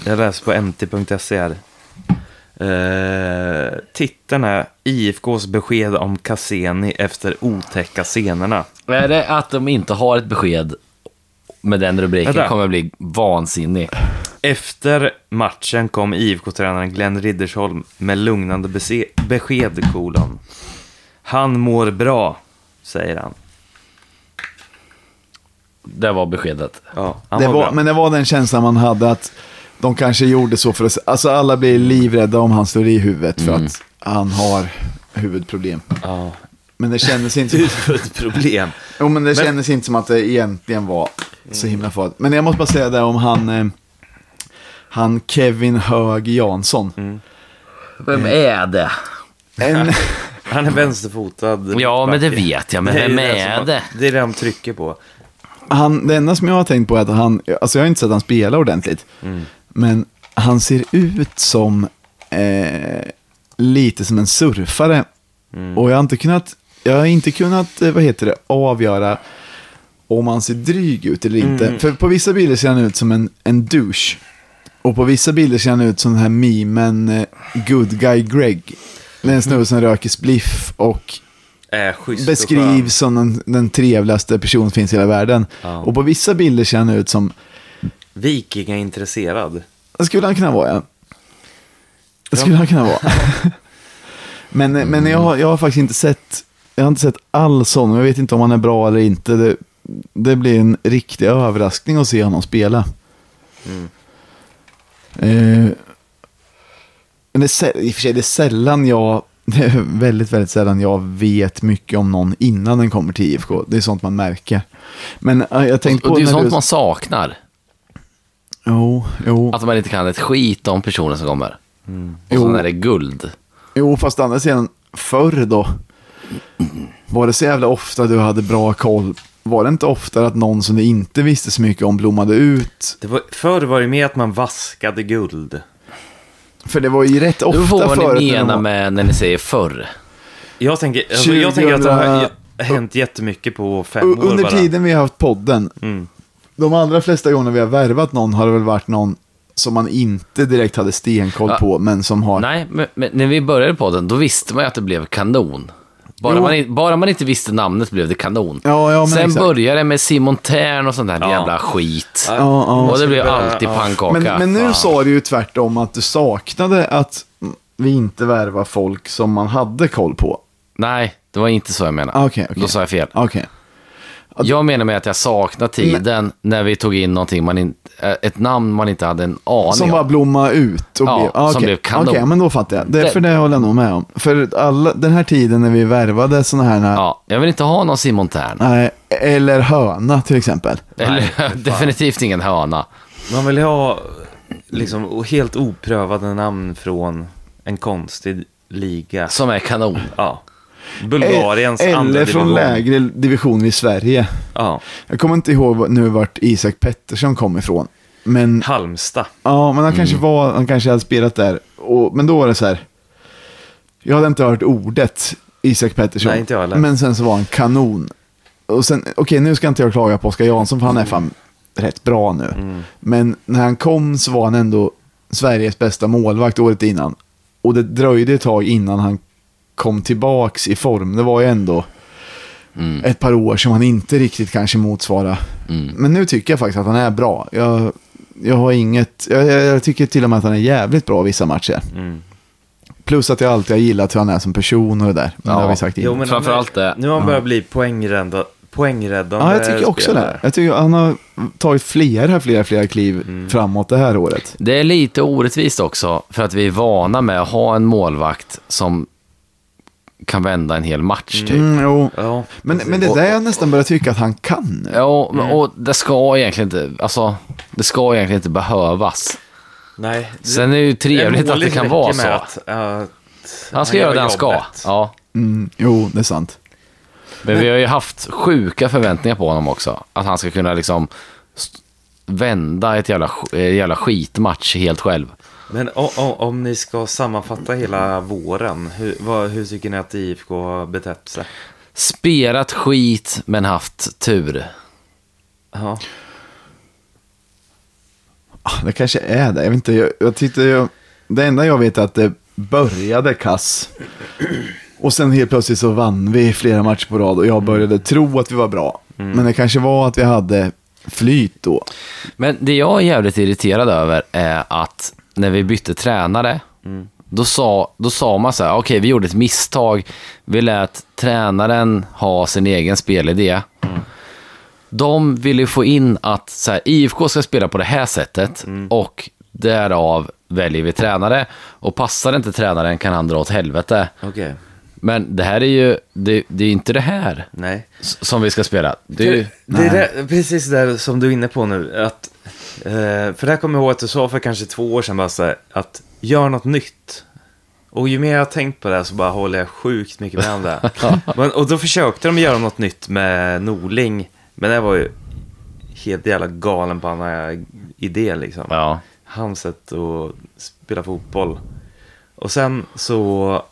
jag läser på nt.se här. Uh, titeln är IFKs besked om Cassini efter otäcka scenerna. Är det att de inte har ett besked med den rubriken Vänta. kommer bli vansinnig. Efter matchen kom IFK-tränaren Glenn Riddersholm med lugnande bese- besked, kolon. Han mår bra, säger han. Det var beskedet. Ja, han Det mår var, bra. men det var den känslan man hade att de kanske gjorde så för att, alltså alla blir livrädda om han slår i huvudet för att han har huvudproblem. Ja. Men det kändes inte, [LAUGHS] Huvudproblem. jo, men det Men- kändes inte som att det egentligen var så himla farligt. Men jag måste bara säga det om han, eh, han Kevin Hög Jansson. Vem är det? En, [LAUGHS] Han är vänsterfotad. Ja, men det vet jag. Men vem är det? Det är det han trycker på. han, det enda som jag har tänkt på är att han, alltså jag har inte sett han spela ordentligt, men han ser ut som eh, lite som en surfare. Och jag har inte kunnat, jag har inte kunnat, eh, vad heter det, avgöra om han ser dryg ut eller inte. För på vissa bilder ser han ut som en, en douche. Och på vissa bilder ser han ut som den här memen eh, Good Guy Greg. Det är en snubbe som röker spliff och skön. beskrivs som den, den trevligaste person som finns i hela världen. Ja. Och på vissa bilder ser han ut som, Vikingaintresserad. det skulle han kunna vara ja. Det skulle han kunna vara. [LAUGHS] men men jag, har, jag har faktiskt inte sett, jag har inte sett all sån, jag vet inte om han är bra eller inte. Det, det blir en riktig överraskning att se honom spela. Eh, men det är, i och för sig, det är sällan jag, [LAUGHS] det är väldigt, väldigt sällan jag vet mycket om någon innan den kommer till IFK. Det är sånt man märker. Men eh, jag tänkte Och på det är sånt du... man saknar. Jo, jo. Att man inte kan ett skit om personen som kommer. Och Jo. sen är det guld. Jo, fast andra sidan, förr då var det så jävla ofta du hade bra koll var det inte oftare att någon som det inte visste så mycket om blommade ut? Det var, förr var det mer att man vaskade guld. För det var ju rätt Du ofta vad förut. ni när de menar var- med när ni säger förr. Jag tänker, alltså, jag tänker att det 2000 har hänt jättemycket på fem U- år Under bara. tiden vi har haft podden, Mm. de allra flesta gånger vi har värvat någon har det väl varit någon som man inte direkt hade stenkoll Ja. på, men som har... Nej, men, men när vi började på den, då visste man ju att det blev kanon. Bara man, i- bara man inte visste namnet blev det kanon. Ja, ja, men Sen exakt. började det med Simon Tern och sånt där Ja. jävla skit. Ja, Ja, och det blev alltid ja. pannkaka. Men, men nu sa du ju tvärtom att du saknade att vi inte värvar folk som man hade koll på. Nej, det var inte så jag menade. Ah, Okej, okej. Då sa jag fel. Okej. Jag menar med att jag saknar tiden när vi tog in någonting man inte, äh, ett namn man inte hade en aning Som om. bara blomma ut. Och Ja, blev, ah, som blev kanon. Okej, men då fattar jag. Det, Det- för det håller jag nog med om. För alla, den här tiden när vi värvade sådana här... Ja, jag vill inte ha någon Simon Tern. Nej, eller höna till exempel. Eller [LAUGHS] definitivt ingen höna. Man vill ha liksom helt oprövade namn från en konstig liga. Som är kanon. Ja. Bulgariens andra Eller från division. lägre divisioner i Sverige. Ja. Jag kommer inte ihåg nu vart Isak Pettersson kom ifrån. Men, Halmstad. ja, men han Mm. kanske var, han kanske hade spelat där. Och, men då var det så här. Jag hade inte hört ordet Isak Pettersson. Nej, inte jag heller. Men sen så var han kanon. Och sen, okej nu ska inte jag klaga på Oskar Jansson för han är fan rätt bra nu. Mm. Men när han kom så var han ändå Sveriges bästa målvakt året innan. Och det dröjde ett tag innan han kom tillbaks i form. Det var ju ändå Mm. ett par år som han inte riktigt kanske motsvarade. Mm. Men nu tycker jag faktiskt att han är bra. Jag, jag har inget, jag, jag, tycker till och med att han är jävligt bra vissa matcher. Mm. Plus att jag alltid har gillat hur han är som person och det där. Men Ja. det har vi sagt innan. Jo, men Framförallt det. Nu har han börjat bli poängrädda, poängräddande Ja, jag tycker också spelare. det. Jag tycker han har tagit flera, flera, flera kliv Mm. framåt det här året. Det är lite orättvist också, för att vi är vana med att ha en målvakt som kan vända en hel match typ. Mm, jo. Ja, Men, men det där jag nästan börjar tycka att han kan nu. Ja, men- och det ska egentligen inte, alltså, det ska egentligen inte behövas. Nej. det- Sen är det ju trevligt en att det kan vara så. Att, att Han ska gör göra det han ska. Ja. Mm, jo, det är sant. Men vi har ju haft sjuka förväntningar på honom också. Att han ska kunna liksom vända ett jävla, eh, jävla skitmatch helt själv. Men o, o, om ni ska sammanfatta hela våren, hur, vad, hur tycker ni att IFK har betett sig? Spelat skit, men haft tur. Ja. Ah, Det kanske är det. Jag vet inte, jag, jag tyckte jag, det enda jag vet är att det började kass. Och sen helt plötsligt så vann vi flera matcher på rad och jag började tro att vi var bra. Men det kanske var att vi hade flyt då. Men det jag är jävligt irriterad över är att när vi bytte tränare, då, sa, då sa man så här, okej vi gjorde ett misstag, vi lät tränaren ha sin egen spelidé. De ville få in att så här, IFK ska spela på det här sättet och därav väljer vi tränare. Och passar inte tränaren kan han dra åt helvete. Okej. Men det här är ju, det, det är inte det här Nej. som vi ska spela. Det är ju, Det är det, precis det som du är inne på nu. Att, för det här kommer jag ihåg att du sa för kanske två år sedan bara så här, att gör något nytt. Och ju mer jag har tänkt på det här så bara håller jag sjukt mycket med om det. [LAUGHS] Men, och då försökte de göra något nytt med Norling. Men det var ju helt jävla galen på en idé liksom. ja. Hans sätt att spela fotboll. Och sen så,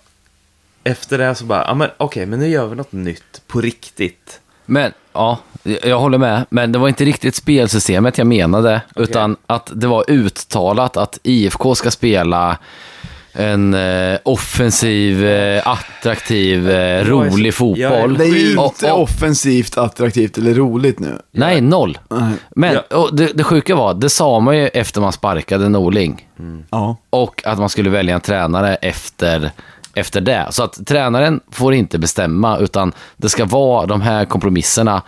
efter det så bara, ja men okej, men nu gör vi något nytt på riktigt. Men, ja, jag håller med. Men det var inte riktigt spelsystemet jag menade, utan att det var uttalat att IFK ska spela en eh, offensiv, eh, attraktiv, eh, rolig fotboll. Det är ju Och- inte och- offensivt, attraktivt eller roligt nu. Nej, noll. Nej. Men Ja. och det, det sjuka var, det sa man ju efter man sparkade Norling. Ja. Och att man skulle välja en tränare efter, efter det. Så att tränaren får inte bestämma, utan det ska vara de här kompromisserna.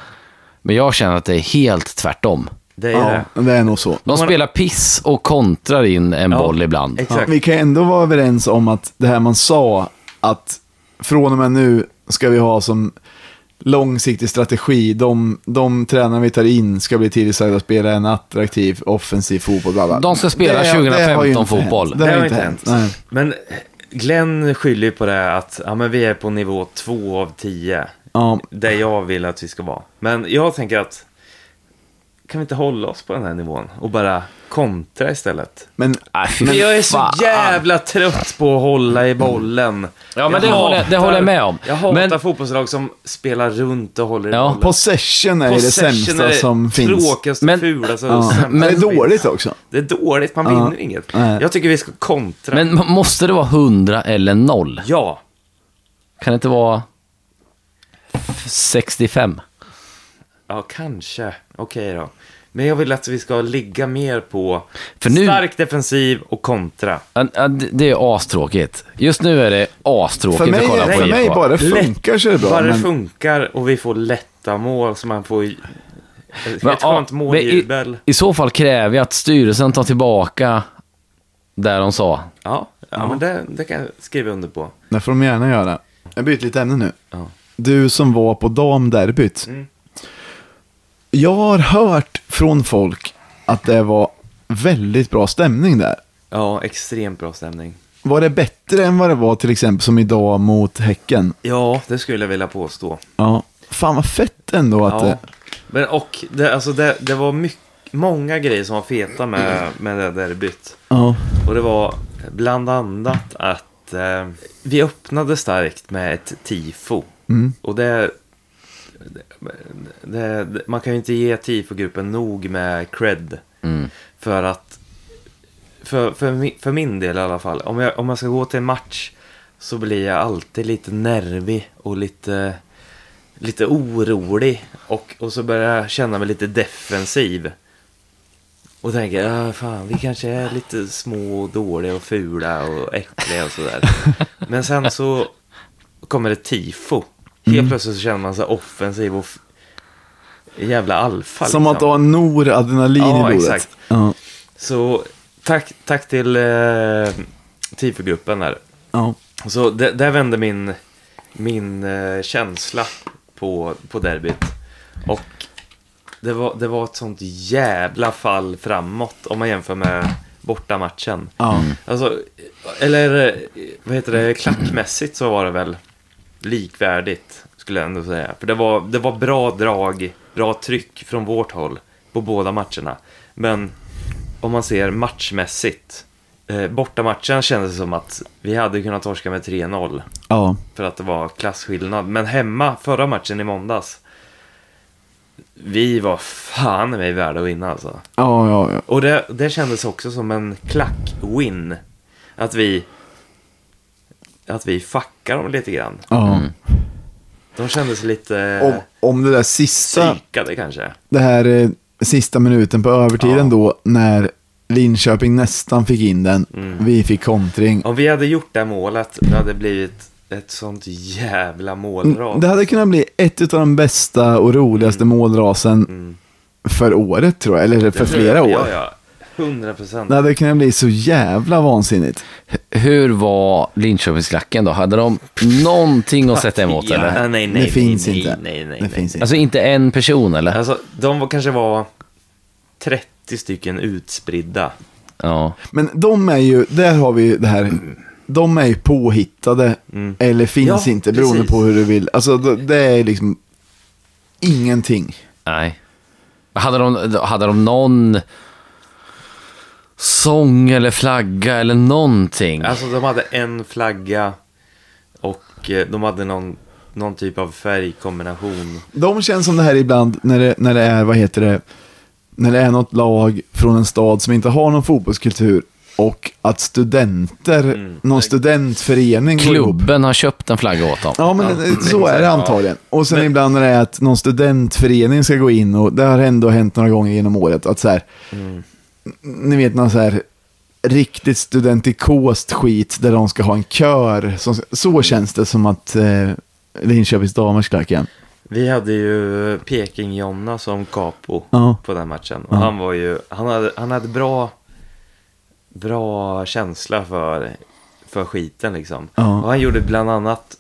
Men jag känner att det är helt tvärtom. Det är ja, det. det är nog så. De Man- spelar piss och kontrar in en Ja, boll ibland. Ja, Exakt. vi kan ändå vara överens om att det här man sa, att från och med nu ska vi ha som långsiktig strategi, de, de tränare vi tar in ska bli tillsagda att spela en attraktiv offensiv fotboll. Bla bla. De ska spela Det- det har ju 2015 inte fotboll. hänt. Det har inte hänt. Nej. Men Glenn skyller ju på det att ja, men vi är på nivå två av tio Ja, där jag vill att vi ska vara. Men jag tänker att kan vi inte hålla oss på den här nivån och bara kontra istället? men, fy Men jag är så fan. jävla trött på att hålla i bollen. Ja, men det Jag håller- det hatar- håller jag med om. Jag hatar Men- fotbollslag som spelar runt och håller i Ja, bollen. possession är det Possession sämsta är det som finns. tråkigaste, Men- fulaste Ja. Men det är dåligt också. Det är dåligt, man Ja. vinner inget. Nej. Jag tycker vi ska kontra. Men måste det vara 100 eller 0? Ja, Kan det inte vara 65? Ja kanske. Okej då. Men jag vill att vi ska ligga mer på För nu- stark defensiv och kontra. Ja, ja, det- Det är astråkigt. Just nu är det astråkigt För mig, att kolla på för mig bara det funkar så är det bra. Bara det Men, funkar och vi får lätta mål så man får ett Men, ja, skönt måljubel. I, I så fall kräver jag att styrelsen tar tillbaka där de sa. Ja, ja, men det, det kan jag skriva under på. det får de gärna göra. Jag byter lite ämne nu. Ja. Du som var på damderbyt. Mm. Jag har hört från folk att det var väldigt bra stämning där. Ja, extremt bra stämning. Var det bättre än vad det var till exempel som idag mot Häcken? Ja, det skulle jag vilja påstå. Ja. Fan vad fett ändå att Ja. det... Men och det, alltså det, det var mycket, många grejer som var feta med, med det derbyt. Ja. Och det var bland annat att eh, vi öppnade starkt med ett tifo. Mm. Och det, det, man kan ju inte ge tifogruppen nog med cred. Mm. För att, för, för, mi- för min del i alla fall, om jag, om jag ska gå till en match så blir jag alltid lite nervig och lite, lite orolig. Och, och så börjar jag känna mig lite defensiv. Och tänker, ah, fan, vi kanske är lite små och dåliga och fula och äckliga och sådär. [LAUGHS] Men sen så kommer det tifo. Helt plötsligt så känner man sig offensiv och jävla alfa. Som liksom. att ha noradrenalin Ja, i blodet. exakt. Ja. Så tack, tack till eh, tifogruppen där. Ja. Så det, där vände min, min eh, känsla på, på derbyt. Och det var, det var ett sånt jävla fall framåt om man jämför med bortamatchen. Ja. Alltså, eller eh, vad heter det, klackmässigt så var det väl likvärdigt, skulle jag ändå säga. För det var, det var bra drag, bra tryck från vårt håll på båda matcherna. Men om man ser matchmässigt, eh, bortamatchen kändes det som att vi hade kunnat torska med 3-0 Ja. för att det var klasskillnad. Men hemma, förra matchen i måndags, vi var fan i mig värda att vinna alltså. Ja, ja, ja. Och det, det kändes också som en klack-win. Att vi... Att vi fuckar dem lite grann. ja. De kändes lite Om, om det där sista, psykade kanske. det här eh, sista minuten på övertiden Ja. då, när Linköping nästan fick in den, Mm. vi fick kontring. Om vi hade gjort det målet, det hade blivit ett sånt jävla målras. Mm, Det hade kunnat bli ett av de bästa och roligaste målrasen Mm. för året tror jag, eller för flera år. Ja, ja. 100 procent. Det hade kunnat bli så jävla vansinnigt. Hur var Linköpingsklacken då? Hade de någonting att sätta emot [LAUGHS] ja, eller? Nej, nej, Det finns nej, inte. Nej, nej, nej. Det finns inte. Alltså inte en person eller? Alltså, de var, kanske var 30 stycken utspridda. Ja. Men de är ju, där har vi ju det här, de är ju påhittade Mm. eller finns Ja, inte beroende precis. på hur du vill. Alltså det, det är liksom ingenting. Nej. Hade de, hade de någon sång eller flagga eller någonting? Alltså de hade en flagga och eh, de hade någon, någon typ av färgkombination. De känns som det här ibland när det, när det är, vad heter det, när det är något lag från en stad som inte har någon fotbollskultur och att studenter, Mm. någon studentförening. Klubben har köpt en flagga åt dem. Ja, men Ja, så är det antagligen. Och sen Men- ibland när det är att någon studentförening ska gå in och det har ändå hänt några gånger genom året att så här, Mm. Ni vet någon så här riktigt studentikost skit där de ska ha en kör. Som, så känns det som att eh, Linköpings damers klacken. Vi hade ju Peking-Jonna som capo Ja. på den matchen. Och Ja. han var ju, han hade, han hade bra, bra känsla för, för skiten liksom. Ja. Och han gjorde bland annat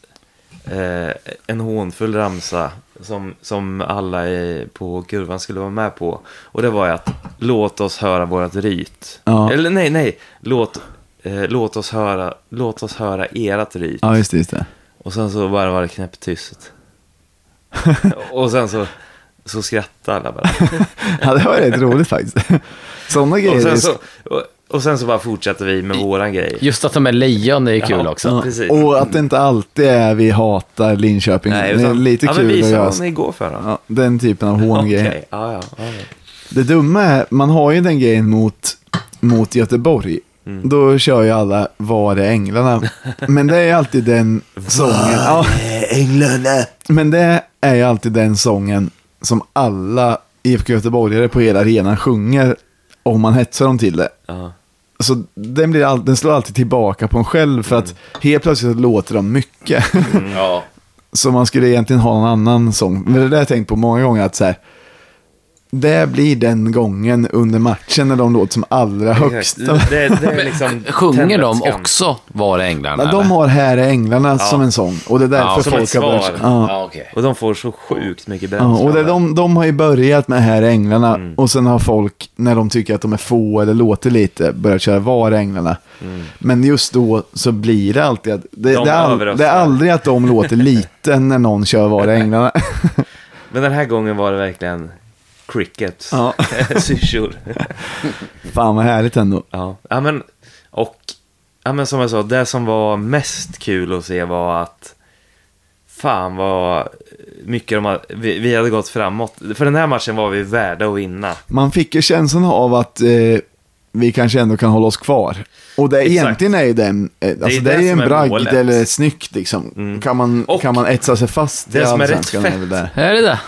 eh, en hånfull ramsa som, som alla i, på kurvan skulle vara med på. Och det var ju att låt oss höra vårat ryt. Ja. Eller nej, nej, låt, eh, låt, oss höra, låt oss höra erat ryt. Ja, just det. Just det. Och sen så bara var det knäpptyst. [LAUGHS] Och sen så, så skrattar alla bara. [LAUGHS] Ja, det var rätt roligt faktiskt. [LAUGHS] Sådana grejer. Och sen så, och, och sen så bara fortsätter vi med våran grej. Just att de är lejon är kul Ja. också. Ja, precis. Och att det inte alltid är vi hatar Linköping. Nej, det är utan, lite ja, kul men att visa göra. vad ni går för då. Ja, den typen av hångrejer. Okej, ja, ja, ja. Det dumma är, man har ju den grejen mot, mot Göteborg. Mm. Då kör ju alla Var är änglarna? Men det är ju alltid den [LAUGHS] sången. Ja, Änglarna. men det är ju alltid den sången som alla IFK Göteborgare på hela arenan sjunger om man hetsar dem till det. Ja. Så den, blir all, den slår alltid tillbaka på en själv för att helt plötsligt låter de mycket. Ja. [LAUGHS] Så man skulle egentligen ha någon annan sång. Men det där har jag tänkt på många gånger att så här, det blir den gången under matchen när de låter som allra högst. Det, det liksom Sjunger de också Var är änglarna? Men de har Här är änglarna som en sång. Och det är därför Ja, folk har börjat... Ja. Ja, okej. Och de får så sjukt mycket bränsle. Ja, och det, de, de har ju börjat med Här är änglarna Mm. och sen har folk, när de tycker att de är få eller låter lite, börjat köra Var är änglarna. Men just då så blir det alltid att, det, Mm. De det, är, all, det är aldrig att de låter lite när någon kör Var är änglarna. [LAUGHS] Men den här gången var det verkligen cricket. Ja. [LAUGHS] Syrsor. Fan vad härligt ändå. Ja. ja, men och ja, men som jag sa, det som var mest kul att se var att fan vad mycket de hade, vi, vi hade gått framåt. För den här matchen var vi värda att vinna. Man fick ju känslan av att eh, vi kanske ändå kan hålla oss kvar. Och det Exakt. egentligen är ju den, eh, alltså det, det är ju en bragd eller snyggt liksom. Mm. Kan, man, Och kan man etsa sig fast det i som är rätt fett. Är det det?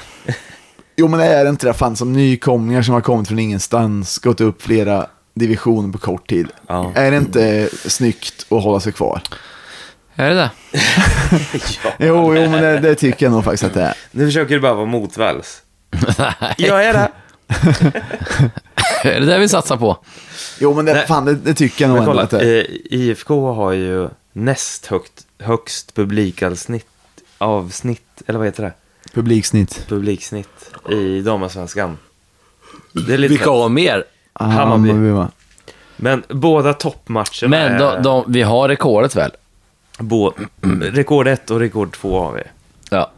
Jo men det är inte det, fan som nykomlingar som har kommit från ingenstans, gått upp flera divisioner på kort tid. Ja. Är det inte snyggt att hålla sig kvar? Är det det? [LAUGHS] ja. Jo, jo men det, det tycker jag nog faktiskt att det är. Nu försöker du bara vara motvalls. Nej. Jag är det. [LAUGHS] Är det det vi satsar på? Jo men det, Nej. fan, det, det tycker jag nog Men ändå kolla, att det är. eh, IFK har ju näst högt, högst publikavsnitt, avsnitt, eller vad heter det? Publiksnitt. Publiksnitt i damallsvenskan. Det är lite Vilka fett. har mer? Ah, Hammarby. Hammarby, va? Men båda toppmatcherna Men är... de, de, vi har rekordet väl? Bå, rekord 1 och rekord 2 har vi. Ja.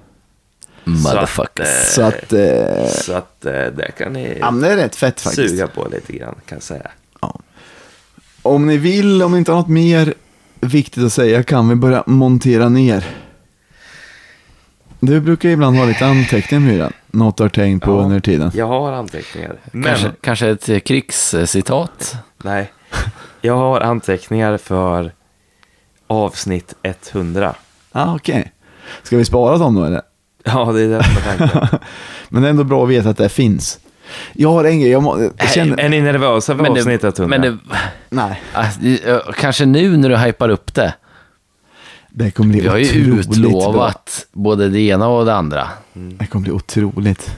Motherfuckers. Så att, eh, Så att eh, det kan ni ja, men det är rätt fett faktiskt. suga på lite grann, kan jag säga. Ja. Om ni vill, om ni inte har något mer viktigt att säga, kan vi börja montera ner. Du brukar ibland ha lite anteckningar Myran. Något du har tänkt på Ja. under tiden. Jag har anteckningar. Men, Kanske, kanske ett eh, krigscitat? nej. Jag har anteckningar för avsnitt 100. Ja, ah, okej. Ska vi spara dem då eller? Ja, det är det som. [LAUGHS] Men det är ändå bra att veta att det finns. Jag har en grej, jag, må, jag känner... Är ni nervösa för avsnitt 100? men det, Nej, alltså, kanske nu när du hypar upp det. Det kommer bli Vi har ju utlovat både det ena och det andra. Bra. Det kommer bli otroligt.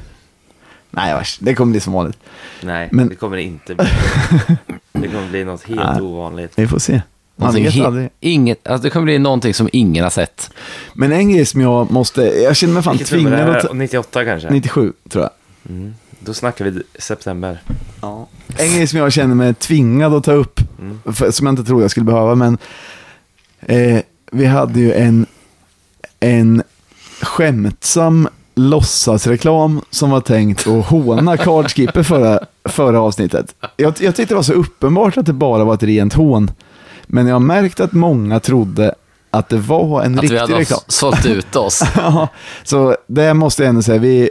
Nej, vars, det kommer bli som vanligt. Nej, Men- det kommer det inte bli. Det kommer bli något helt Nej. ovanligt. Vi får se. Man vet aldrig. inget, alltså det kommer bli någonting som ingen har sett. Men en grej som jag måste, jag känner mig fan Vilket tvingad att det? ta, 98 kanske? 97 tror jag. Mm. Då snackar vi september. Ja. En grej som jag känner mig tvingad att ta upp, Mm. för, som jag inte trodde jag skulle behöva, men eh, vi hade ju en, en skämtsam låtsasreklam som var tänkt att håna Cardskipper förra, förra avsnittet. Jag, jag tyckte det var så uppenbart att det bara var ett rent hån, men jag har märkt att många trodde att det var en Att vi riktig hade reklam. sålt ut oss. [LAUGHS] Ja, så det måste jag ändå säga. Vi,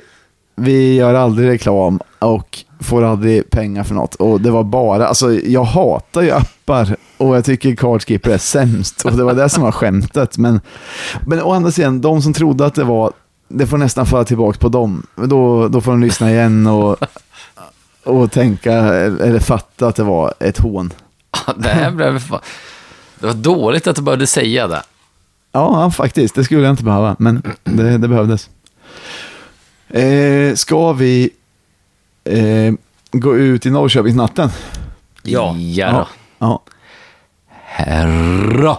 vi gör aldrig reklam och får aldrig pengar för något. Och det var bara, alltså jag hatar ju appar och jag tycker Cardskipper är sämst. Och det var det som var skämtet. Men, men å andra sidan, de som trodde att det var, det får nästan falla tillbaka på dem. Då, då får de lyssna igen och, och tänka, eller fatta att det var ett hån. det här blev fan... Det var dåligt att du behövde säga det. Ja, ja, faktiskt. Det skulle jag inte behöva, men det, det behövdes. Eh, ska vi eh, gå ut i Norrköpingsnatten? Ja. Ja. Ja. Herra.